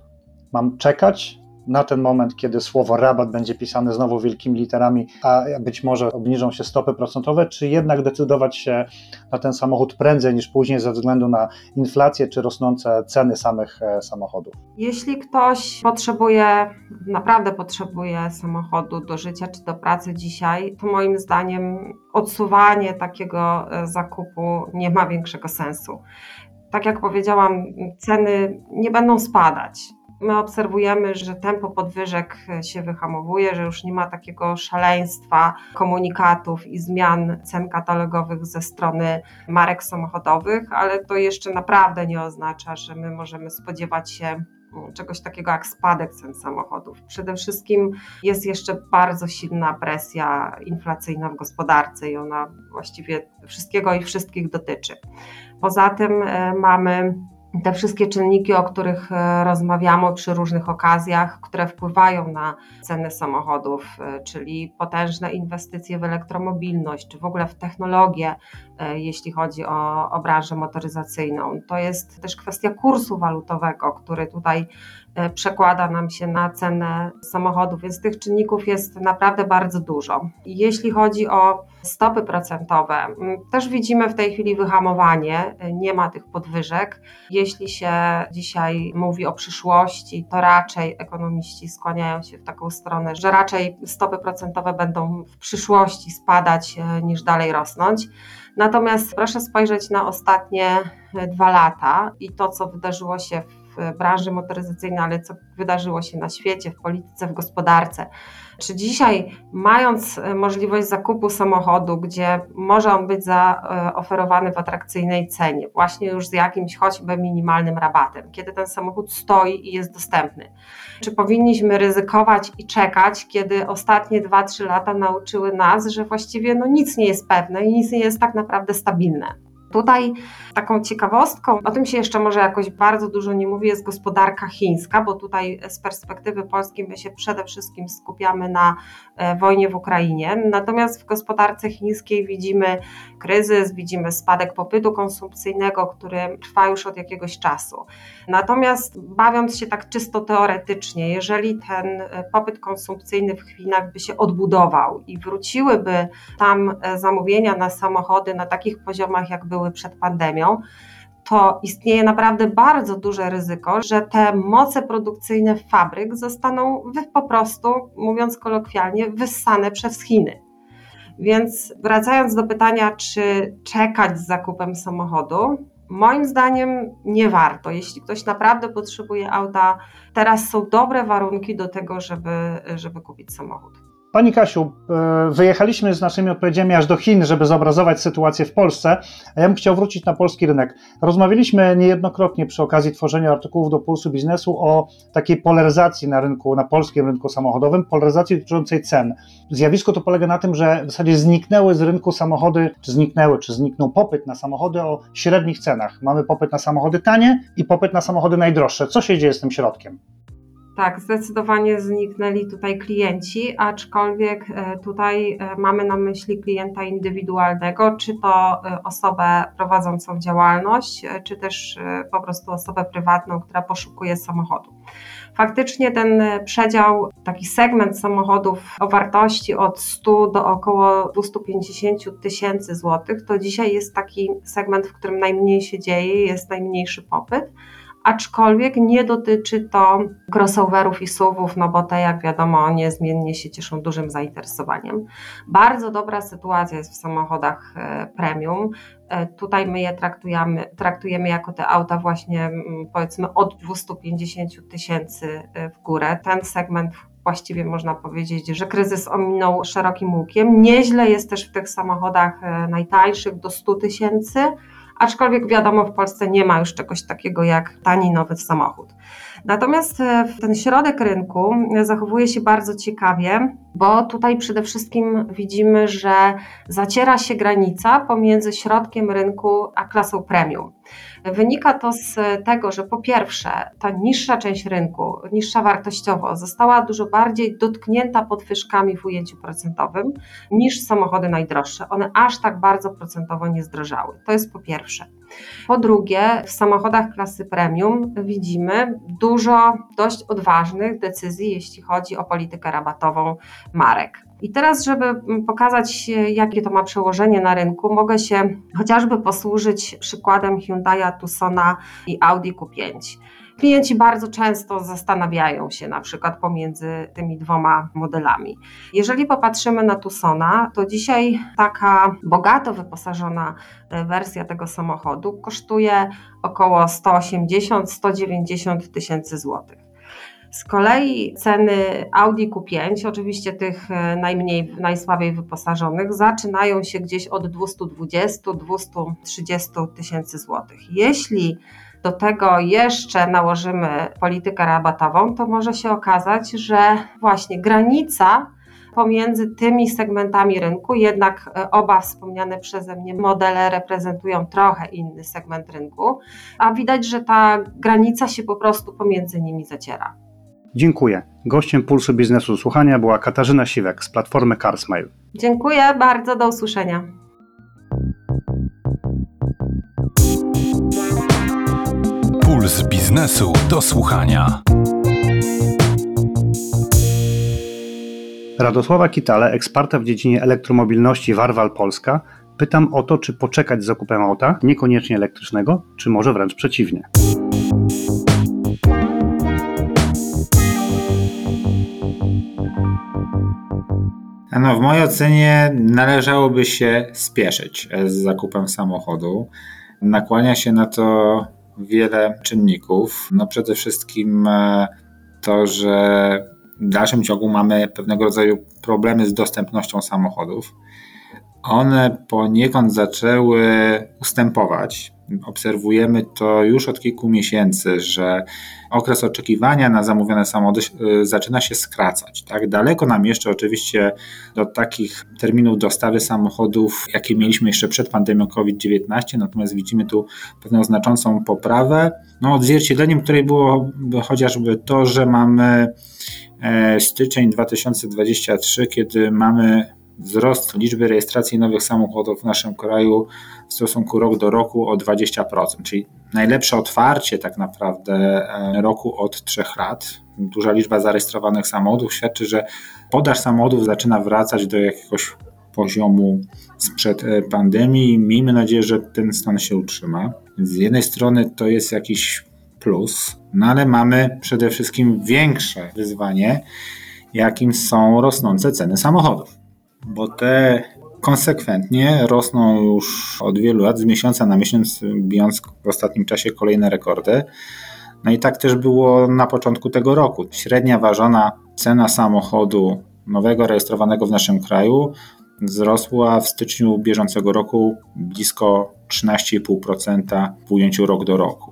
mam czekać na ten moment, kiedy słowo rabat będzie pisane znowu wielkimi literami, a być może obniżą się stopy procentowe, czy jednak decydować się na ten samochód prędzej niż później ze względu na inflację czy rosnące ceny samych e, samochodów? Jeśli ktoś potrzebuje, naprawdę potrzebuje samochodu do życia czy do pracy dzisiaj, to moim zdaniem odsuwanie takiego e, zakupu nie ma większego sensu tak jak powiedziałam, ceny nie będą spadać. My obserwujemy, że tempo podwyżek się wyhamowuje, że już nie ma takiego szaleństwa komunikatów i zmian cen katalogowych ze strony marek samochodowych, ale to jeszcze naprawdę nie oznacza, że my możemy spodziewać się czegoś takiego jak spadek cen samochodów. Przede wszystkim jest jeszcze bardzo silna presja inflacyjna w gospodarce i ona właściwie wszystkiego i wszystkich dotyczy. Poza tym e, mamy te wszystkie czynniki, o których e, rozmawiamy przy różnych okazjach, które wpływają na ceny samochodów, e, czyli potężne inwestycje w elektromobilność, czy w ogóle w technologię, jeśli chodzi o, o branżę motoryzacyjną. To jest też kwestia kursu walutowego, który tutaj przekłada nam się na cenę samochodów, więc tych czynników jest naprawdę bardzo dużo. Jeśli chodzi o stopy procentowe, też widzimy w tej chwili wyhamowanie, nie ma tych podwyżek. Jeśli się dzisiaj mówi o przyszłości, to raczej ekonomiści skłaniają się w taką stronę, że raczej stopy procentowe będą w przyszłości spadać e, niż dalej rosnąć. Natomiast proszę spojrzeć na ostatnie e, dwa lata i to, co wydarzyło się w branży motoryzacyjnej, ale co wydarzyło się na świecie, w polityce, w gospodarce. Czy dzisiaj, mając e, możliwość zakupu samochodu, gdzie może on być zaoferowany w atrakcyjnej cenie, właśnie już z jakimś choćby minimalnym rabatem, kiedy ten samochód stoi i jest dostępny, czy powinniśmy ryzykować i czekać, kiedy ostatnie 2-3 lata nauczyły nas, że właściwie no nic nie jest pewne i nic nie jest tak naprawdę stabilne? Tutaj taką ciekawostką, o tym się jeszcze może jakoś bardzo dużo nie mówi, jest gospodarka chińska, bo tutaj z perspektywy polskiej my się przede wszystkim skupiamy na e, wojnie w Ukrainie. Natomiast w gospodarce chińskiej widzimy kryzys, widzimy spadek popytu konsumpcyjnego, który trwa już od jakiegoś czasu. Natomiast bawiąc się tak czysto teoretycznie, jeżeli ten e, popyt konsumpcyjny w Chinach by się odbudował i wróciłyby tam e, zamówienia na samochody na takich poziomach, jak były były przed pandemią, to istnieje naprawdę bardzo duże ryzyko, że te moce produkcyjne fabryk zostaną po prostu, mówiąc kolokwialnie, wyssane przez Chiny. Więc wracając do pytania, czy czekać z zakupem samochodu, moim zdaniem nie warto. Jeśli ktoś naprawdę potrzebuje auta, teraz są dobre warunki do tego, żeby, żeby kupić samochód. Pani Kasiu, e, wyjechaliśmy z naszymi odpowiedziami aż do Chin, żeby zobrazować sytuację w Polsce, a ja bym chciał wrócić na polski rynek. Rozmawialiśmy niejednokrotnie przy okazji tworzenia artykułów do Pulsu Biznesu o takiej polaryzacji na rynku, na polskim rynku samochodowym, polaryzacji dotyczącej cen. Zjawisko to polega na tym, że w zasadzie zniknęły z rynku samochody, czy zniknęły, czy zniknął popyt na samochody o średnich cenach. Mamy popyt na samochody tanie i popyt na samochody najdroższe. Co się dzieje z tym środkiem? Tak, zdecydowanie zniknęli tutaj klienci, aczkolwiek e, tutaj e, mamy na myśli klienta indywidualnego, czy to e, osobę prowadzącą działalność, czy też po prostu osobę prywatną, która poszukuje samochodu. Faktycznie ten przedział, taki segment samochodów o wartości od 100 do około 250 tysięcy złotych, to dzisiaj jest taki segment, w którym najmniej się dzieje, jest najmniejszy popyt aczkolwiek nie dotyczy to crossoverów i SUVów, no bo te jak wiadomo niezmiennie się cieszą dużym zainteresowaniem. Bardzo dobra sytuacja jest w samochodach e, premium. E, tutaj my je traktujemy, traktujemy jako te auta właśnie powiedzmy od 250 tysięcy e, w górę. Ten segment właściwie można powiedzieć, że kryzys ominął szerokim łukiem. Nieźle jest też w tych samochodach najtańszych do 100 tysięcy aczkolwiek wiadomo, w Polsce nie ma już czegoś takiego jak tani nowy samochód. Natomiast e, ten środek rynku zachowuje się bardzo ciekawie, bo tutaj przede wszystkim widzimy, że zaciera się granica pomiędzy środkiem rynku a klasą premium. Wynika to z tego, że po pierwsze ta niższa część rynku, niższa wartościowo, została dużo bardziej dotknięta podwyżkami w ujęciu procentowym niż samochody najdroższe. One aż tak bardzo procentowo nie zdrożały. To jest po pierwsze. Po drugie, w samochodach klasy premium widzimy dużo dość odważnych decyzji, jeśli chodzi o politykę rabatową marek. I teraz, żeby pokazać, jakie to ma przełożenie na rynku, mogę się chociażby posłużyć przykładem Hyundai'a Tucsona i Audi Q5. Klienci bardzo często zastanawiają się na przykład pomiędzy tymi dwoma modelami. Jeżeli popatrzymy na Tucsona, to dzisiaj taka bogato wyposażona e, wersja tego samochodu kosztuje około 180-190 tysięcy złotych. Z kolei ceny Audi Q5, oczywiście tych e, najmniej, najsłabiej wyposażonych, zaczynają się gdzieś od 220-230 tysięcy złotych. Jeśli do tego jeszcze nałożymy politykę rabatową, to może się okazać, że właśnie granica pomiędzy tymi segmentami rynku, jednak e, oba wspomniane przeze mnie modele reprezentują trochę inny segment rynku, a widać, że ta granica się po prostu pomiędzy nimi zaciera. Dziękuję. Gościem Pulsu Biznesu Słuchania była Katarzyna Siwek z platformy CarsMail. Dziękuję bardzo, do usłyszenia. Puls Biznesu do słuchania. Radosława Kitale, eksperta w dziedzinie elektromobilności Warwal Polska, pytam o to, czy poczekać z zakupem auta, niekoniecznie elektrycznego, czy może wręcz przeciwnie. No, w mojej ocenie należałoby się spieszyć z zakupem samochodu. Nakłania się na to wiele czynników. No przede wszystkim e, to, że w dalszym ciągu mamy pewnego rodzaju problemy z dostępnością samochodów. One poniekąd zaczęły ustępować. Obserwujemy to już od kilku miesięcy, że okres oczekiwania na zamówione samochody y, zaczyna się skracać. Tak? Daleko nam jeszcze oczywiście do takich terminów dostawy samochodów, jakie mieliśmy jeszcze przed pandemią COVID-19, natomiast widzimy tu pewną znaczącą poprawę. No, odzwierciedleniem której było chociażby to, że mamy e, styczeń 2023, kiedy mamy wzrost liczby rejestracji nowych samochodów w naszym kraju w stosunku rok do roku o 20%, czyli najlepsze otwarcie tak naprawdę e, roku od trzech lat. Duża liczba zarejestrowanych samochodów świadczy, że podaż samochodów zaczyna wracać do jakiegoś poziomu sprzed e, pandemii. Miejmy nadzieję, że ten stan się utrzyma. Z jednej strony to jest jakiś plus, no ale mamy przede wszystkim większe wyzwanie, jakim są rosnące ceny samochodów bo te konsekwentnie rosną już od wielu lat, z miesiąca na miesiąc, bijąc w ostatnim czasie kolejne rekordy. No i tak też było na początku tego roku. Średnia ważona cena samochodu nowego rejestrowanego w naszym kraju wzrosła w styczniu bieżącego roku blisko 13,5% w ujęciu rok do roku.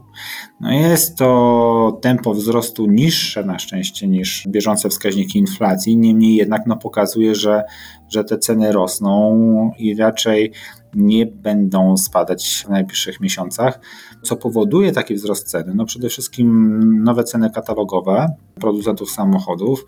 No jest to tempo wzrostu niższe na szczęście niż bieżące wskaźniki inflacji, niemniej jednak no, pokazuje, że, że te ceny rosną i raczej nie będą spadać w najbliższych miesiącach. Co powoduje taki wzrost ceny? No przede wszystkim nowe ceny katalogowe producentów samochodów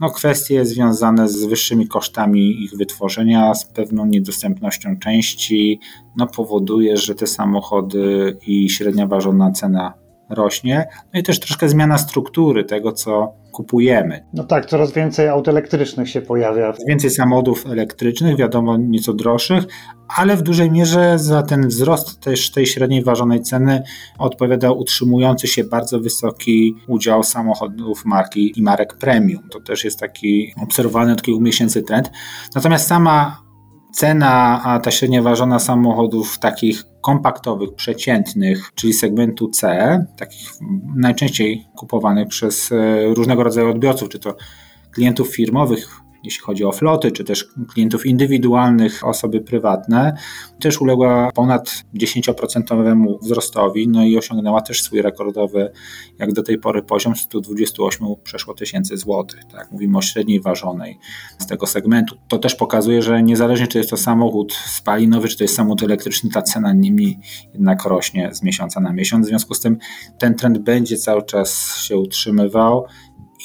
no, kwestie związane z wyższymi kosztami ich wytworzenia, z pewną niedostępnością części, no, powoduje, że te samochody i średnia ważona cena rośnie. No i też troszkę zmiana struktury tego, co kupujemy. No tak, coraz więcej aut elektrycznych się pojawia. Więcej samochodów elektrycznych, wiadomo, nieco droższych, ale w dużej mierze za ten wzrost też tej średniej ważonej ceny odpowiada utrzymujący się bardzo wysoki udział samochodów marki i marek premium. To też jest taki obserwowany od kilku miesięcy trend. Natomiast sama cena, a ta średnia ważona samochodów takich kompaktowych, przeciętnych, czyli segmentu C, takich najczęściej kupowanych przez e, różnego rodzaju odbiorców, czy to klientów firmowych, jeśli chodzi o floty, czy też klientów indywidualnych, osoby prywatne, też uległa ponad 10% wzrostowi, no i osiągnęła też swój rekordowy, jak do tej pory, poziom 128 przeszło tysięcy złotych. Tak? Mówimy o średniej ważonej z tego segmentu. To też pokazuje, że niezależnie czy jest to samochód spalinowy, czy to jest samochód elektryczny, ta cena nimi jednak rośnie z miesiąca na miesiąc. W związku z tym ten trend będzie cały czas się utrzymywał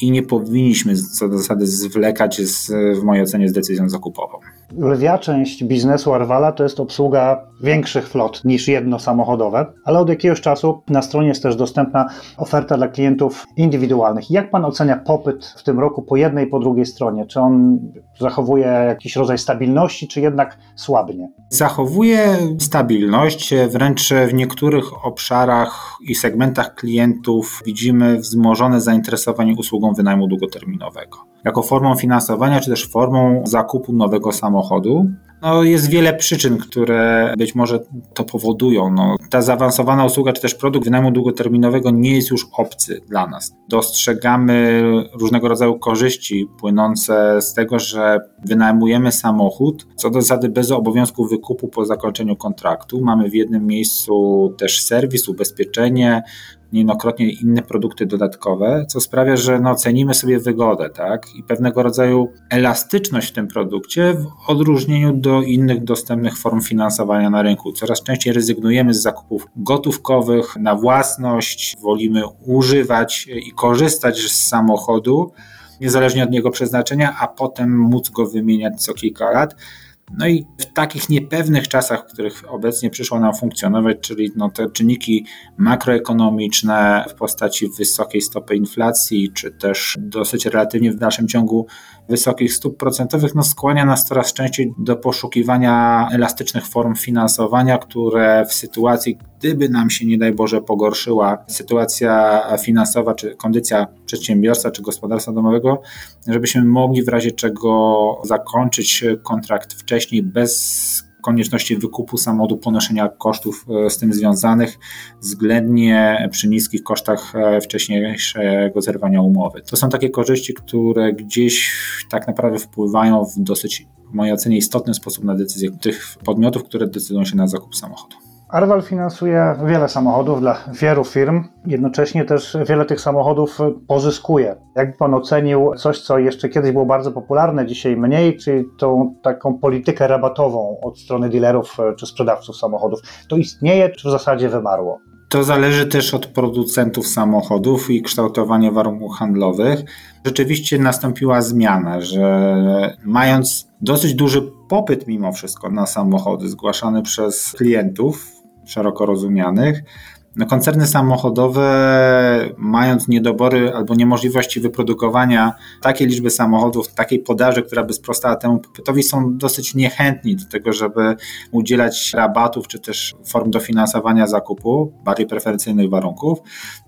i nie powinniśmy co do zasady zwlekać z, w mojej ocenie z decyzją zakupową. Lwia część biznesu Arwala to jest obsługa większych flot niż jedno samochodowe, ale od jakiegoś czasu na stronie jest też dostępna oferta dla klientów indywidualnych. Jak pan ocenia popyt w tym roku po jednej i po drugiej stronie? Czy on zachowuje jakiś rodzaj stabilności, czy jednak słabnie? Zachowuje stabilność, wręcz w niektórych obszarach i segmentach klientów widzimy wzmożone zainteresowanie usługą wynajmu długoterminowego jako formą finansowania, czy też formą zakupu nowego samochodu. No, jest wiele przyczyn, które być może to powodują. No, ta zaawansowana usługa, czy też produkt wynajmu długoterminowego nie jest już obcy dla nas. Dostrzegamy różnego rodzaju korzyści płynące z tego, że wynajmujemy samochód, co do zasady bez obowiązku wykupu po zakończeniu kontraktu. Mamy w jednym miejscu też serwis, ubezpieczenie, niejednokrotnie inne produkty dodatkowe, co sprawia, że no, cenimy sobie wygodę tak? i pewnego rodzaju elastyczność w tym produkcie w odróżnieniu do innych dostępnych form finansowania na rynku. Coraz częściej rezygnujemy z zakupów gotówkowych na własność, wolimy używać i korzystać z samochodu, niezależnie od jego przeznaczenia, a potem móc go wymieniać co kilka lat. No i w takich niepewnych czasach, w których obecnie przyszło nam funkcjonować, czyli no te czynniki makroekonomiczne w postaci wysokiej stopy inflacji, czy też dosyć relatywnie w dalszym ciągu wysokich stóp procentowych, no skłania nas coraz częściej do poszukiwania elastycznych form finansowania, które w sytuacji, gdyby nam się nie daj Boże pogorszyła sytuacja finansowa, czy kondycja przedsiębiorstwa, czy gospodarstwa domowego, żebyśmy mogli w razie czego zakończyć kontrakt wcześniej bez konieczności wykupu samochodu, ponoszenia kosztów e, z tym związanych, względnie przy niskich kosztach e, wcześniejszego zerwania umowy. To są takie korzyści, które gdzieś tak naprawdę wpływają w dosyć, w mojej ocenie, istotny sposób na decyzje tych podmiotów, które decydują się na zakup samochodu. Arval finansuje wiele samochodów dla wielu firm, jednocześnie też wiele tych samochodów pozyskuje. Jakby Pan ocenił coś, co jeszcze kiedyś było bardzo popularne, dzisiaj mniej, czyli tą taką politykę rabatową od strony dealerów czy sprzedawców samochodów? To istnieje, czy w zasadzie wymarło? To zależy też od producentów samochodów i kształtowania warunków handlowych. Rzeczywiście nastąpiła zmiana, że mając dosyć duży popyt mimo wszystko na samochody zgłaszane przez klientów, szeroko rozumianych. No, koncerny samochodowe, mając niedobory albo niemożliwości wyprodukowania takiej liczby samochodów, takiej podaży, która by sprostała temu popytowi, są dosyć niechętni do tego, żeby udzielać rabatów czy też form dofinansowania zakupu, bardziej preferencyjnych warunków.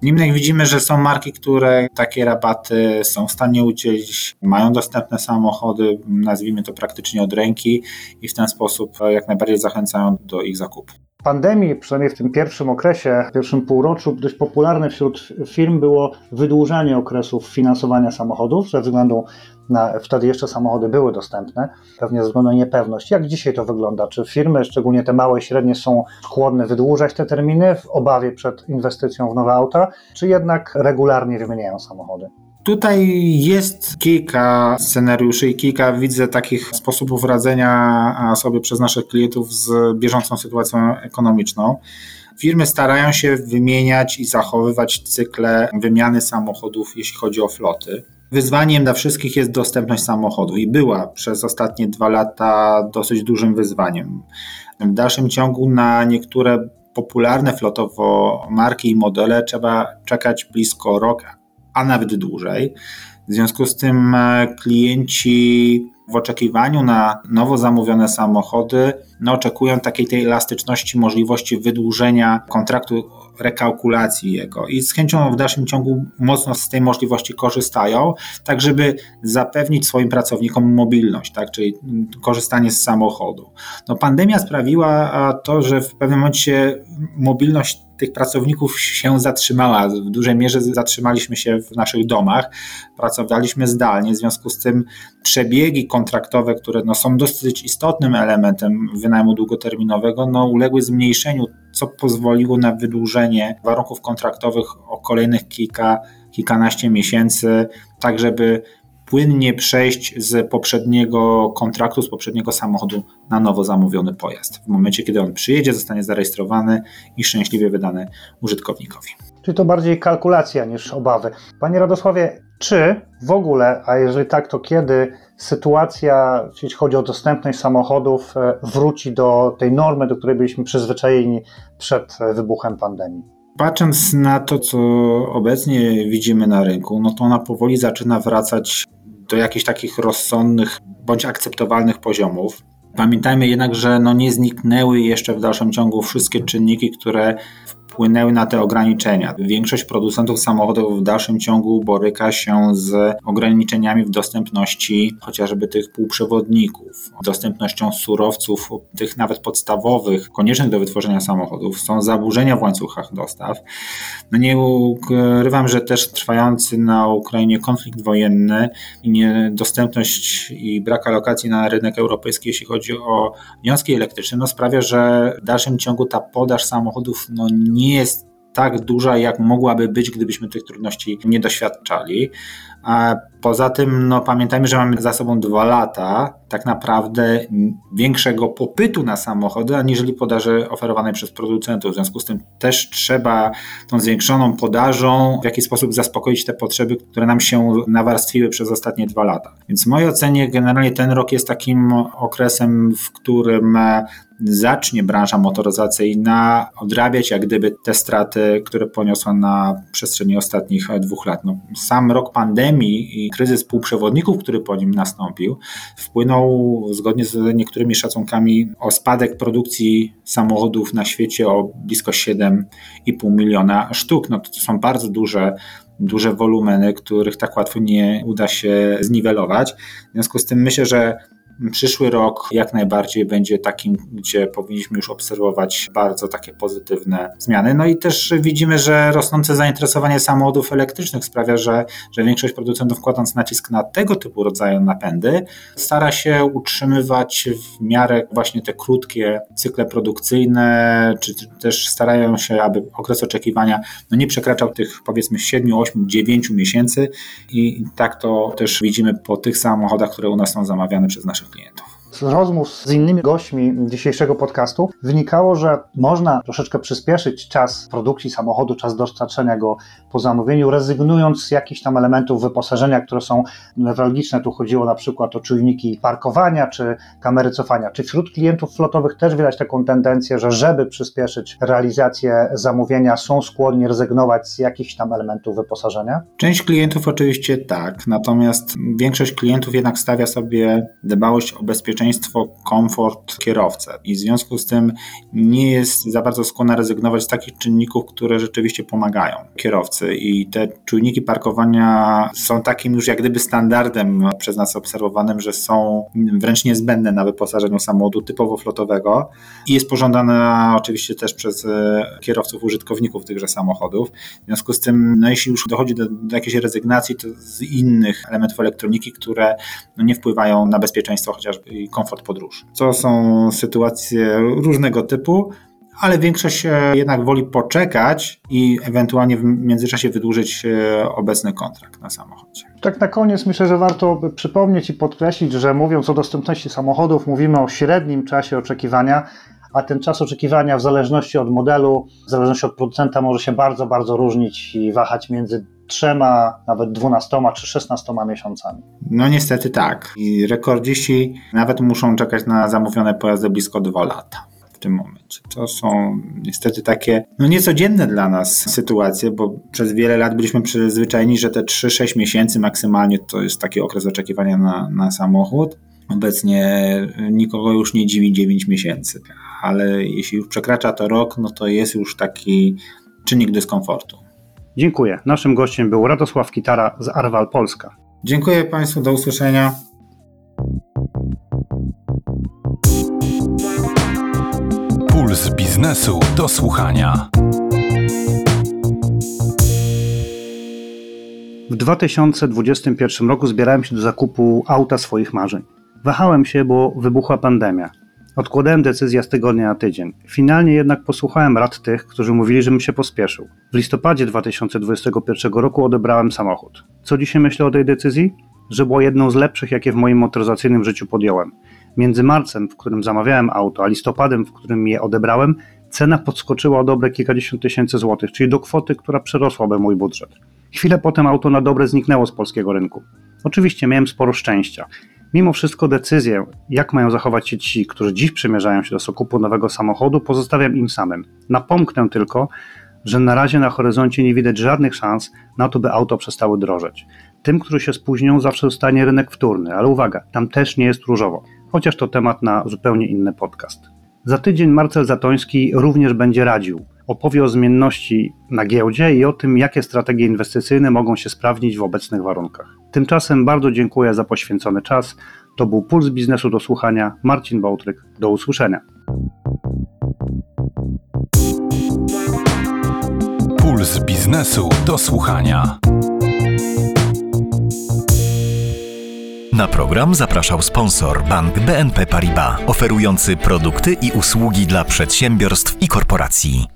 Niemniej widzimy, że są marki, które takie rabaty są w stanie udzielić, mają dostępne samochody, nazwijmy to praktycznie od ręki i w ten sposób jak najbardziej zachęcają do ich zakupu pandemii, przynajmniej w tym pierwszym okresie, w pierwszym półroczu, dość popularne wśród firm było wydłużanie okresów finansowania samochodów ze względu na, wtedy jeszcze samochody były dostępne, pewnie ze względu na niepewność. Jak dzisiaj to wygląda? Czy firmy, szczególnie te małe i średnie, są skłonne wydłużać te terminy w obawie przed inwestycją w nowe auta, czy jednak regularnie wymieniają samochody? Tutaj jest kilka scenariuszy i kilka widzę takich sposobów radzenia sobie przez naszych klientów z bieżącą sytuacją ekonomiczną. Firmy starają się wymieniać i zachowywać cykle wymiany samochodów, jeśli chodzi o floty. Wyzwaniem dla wszystkich jest dostępność samochodu i była przez ostatnie dwa lata dosyć dużym wyzwaniem. W dalszym ciągu na niektóre popularne flotowo marki i modele trzeba czekać blisko rok, a nawet dłużej. W związku z tym e, klienci w oczekiwaniu na nowo zamówione samochody no, oczekują takiej tej elastyczności, możliwości wydłużenia kontraktu, rekalkulacji jego i z chęcią w dalszym ciągu mocno z tej możliwości korzystają, tak żeby zapewnić swoim pracownikom mobilność, tak, czyli korzystanie z samochodu. No, pandemia sprawiła to, że w pewnym momencie mobilność tych pracowników się zatrzymała. W dużej mierze zatrzymaliśmy się w naszych domach, pracowaliśmy zdalnie, w związku z tym przebiegi kontraktowe, które no, są dosyć istotnym elementem wynajmu długoterminowego, no, uległy zmniejszeniu, co pozwoliło na wydłużenie warunków kontraktowych o kolejnych kilka, kilkanaście miesięcy, tak żeby płynnie przejść z poprzedniego kontraktu, z poprzedniego samochodu na nowo zamówiony pojazd. W momencie, kiedy on przyjedzie, zostanie zarejestrowany i szczęśliwie wydany użytkownikowi. Czyli to bardziej kalkulacja niż obawy. Panie Radosławie, czy w ogóle, a jeżeli tak, to kiedy sytuacja, jeśli chodzi o dostępność samochodów, e, wróci do tej normy, do której byliśmy przyzwyczajeni przed wybuchem pandemii? Patrząc na to, co obecnie widzimy na rynku, no to ona powoli zaczyna wracać do jakichś takich rozsądnych bądź akceptowalnych poziomów. Pamiętajmy jednak, że no nie zniknęły jeszcze w dalszym ciągu wszystkie czynniki, które wpłynęły na te ograniczenia. Większość producentów samochodów w dalszym ciągu boryka się z ograniczeniami w dostępności chociażby tych półprzewodników, dostępnością surowców, tych nawet podstawowych, koniecznych do wytworzenia samochodów. Są zaburzenia w łańcuchach dostaw. No nie ukrywam, że też trwający na Ukrainie konflikt wojenny i niedostępność i brak alokacji na rynek europejski, jeśli chodzi o wiązki elektryczne, no sprawia, że w dalszym ciągu ta podaż samochodów no nie jest tak duża, jak mogłaby być, gdybyśmy tych trudności nie doświadczali. Poza tym, no, pamiętajmy, że mamy za sobą dwa lata tak naprawdę większego popytu na samochody, aniżeli podaży oferowanej przez producentów. W związku z tym też trzeba tą zwiększoną podażą w jakiś sposób zaspokoić te potrzeby, które nam się nawarstwiły przez ostatnie dwa lata. Więc w mojej ocenie generalnie ten rok jest takim okresem, w którym zacznie branża motoryzacyjna odrabiać jak gdyby te straty, które poniosła na przestrzeni ostatnich dwóch lat. No, sam rok pandemii i kryzys półprzewodników, który po nim nastąpił, wpłynął zgodnie z niektórymi szacunkami o spadek produkcji samochodów na świecie o blisko 7,5 miliona sztuk. No, to są bardzo duże duże wolumeny, których tak łatwo nie uda się zniwelować. W związku z tym myślę, że Przyszły rok jak najbardziej będzie takim, gdzie powinniśmy już obserwować bardzo takie pozytywne zmiany. No i też widzimy, że rosnące zainteresowanie samochodów elektrycznych sprawia, że, że większość producentów, kładąc nacisk na tego typu rodzaju napędy, stara się utrzymywać w miarę właśnie te krótkie cykle produkcyjne, czy też starają się, aby okres oczekiwania no nie przekraczał tych powiedzmy 7, 8, 9 miesięcy i tak to też widzimy po tych samochodach, które u nas są zamawiane przez naszych klientów. Z rozmów z innymi gośćmi dzisiejszego podcastu wynikało, że można troszeczkę przyspieszyć czas produkcji samochodu, czas dostarczenia go po zamówieniu, rezygnując z jakichś tam elementów wyposażenia, które są newralgiczne. Tu chodziło na przykład o czujniki parkowania czy kamery cofania. Czy wśród klientów flotowych też widać taką tendencję, że żeby przyspieszyć realizację zamówienia, są skłonni rezygnować z jakichś tam elementów wyposażenia? Część klientów oczywiście tak, natomiast większość klientów jednak stawia sobie dbałość o bezpieczeństwo, komfort kierowcy. I w związku z tym nie jest za bardzo skłonna rezygnować z takich czynników, które rzeczywiście pomagają kierowcy. I te czujniki parkowania są takim już jak gdyby standardem przez nas obserwowanym, że są wręcz niezbędne na wyposażeniu samochodu typowo flotowego. I jest pożądane oczywiście też przez e, kierowców, użytkowników tychże samochodów. W związku z tym, no jeśli już dochodzi do, do jakiejś rezygnacji, to z innych elementów elektroniki, które no nie wpływają na bezpieczeństwo chociażby i komfort podróży. To są sytuacje różnego typu ale większość jednak woli poczekać i ewentualnie w międzyczasie wydłużyć e, obecny kontrakt na samochodzie. Tak na koniec myślę, że warto przypomnieć i podkreślić, że mówiąc o dostępności samochodów, mówimy o średnim czasie oczekiwania, a ten czas oczekiwania w zależności od modelu, w zależności od producenta może się bardzo, bardzo różnić i wahać między trzema, nawet dwunastoma czy szesnastoma miesiącami. No niestety tak. I rekordziści nawet muszą czekać na zamówione pojazdy blisko dwa lata tym momencie. To są niestety takie no niecodzienne dla nas sytuacje, bo przez wiele lat byliśmy przyzwyczajeni, że te 3-6 miesięcy maksymalnie to jest taki okres oczekiwania na, na samochód. Obecnie nikogo już nie dziwi 9 miesięcy, ale jeśli już przekracza to rok, no to jest już taki czynnik dyskomfortu. Dziękuję. Naszym gościem był Radosław Kitara z Arwal Polska. Dziękuję Państwu, do usłyszenia. Puls biznesu do słuchania. W 2021 roku zbierałem się do zakupu auta swoich marzeń. Wahałem się, bo wybuchła pandemia. Odkładałem decyzję z tygodnia na tydzień. Finalnie jednak posłuchałem rad tych, którzy mówili, żebym się pospieszył. W listopadzie 2021 roku odebrałem samochód. Co dzisiaj myślę o tej decyzji? Że było jedną z lepszych, jakie w moim motoryzacyjnym życiu podjąłem. Między marcem, w którym zamawiałem auto, a listopadem, w którym je odebrałem, cena podskoczyła o dobre kilkadziesiąt tysięcy złotych, czyli do kwoty, która przerosłaby mój budżet. Chwilę potem auto na dobre zniknęło z polskiego rynku. Oczywiście miałem sporo szczęścia. Mimo wszystko decyzję, jak mają zachować się ci, którzy dziś przymierzają się do zakupu nowego samochodu, pozostawiam im samym. Napomknę tylko, że na razie na horyzoncie nie widać żadnych szans na to, by auto przestały drożeć. Tym, którzy się spóźnią, zawsze zostanie rynek wtórny, ale uwaga, tam też nie jest różowo chociaż to temat na zupełnie inny podcast. Za tydzień Marcel Zatoński również będzie radził, opowie o zmienności na giełdzie i o tym, jakie strategie inwestycyjne mogą się sprawdzić w obecnych warunkach. Tymczasem bardzo dziękuję za poświęcony czas. To był Puls Biznesu do Słuchania. Marcin Bałtryk. Do usłyszenia. Puls biznesu do słuchania. Na program zapraszał sponsor bank BNP Paribas, oferujący produkty i usługi dla przedsiębiorstw i korporacji.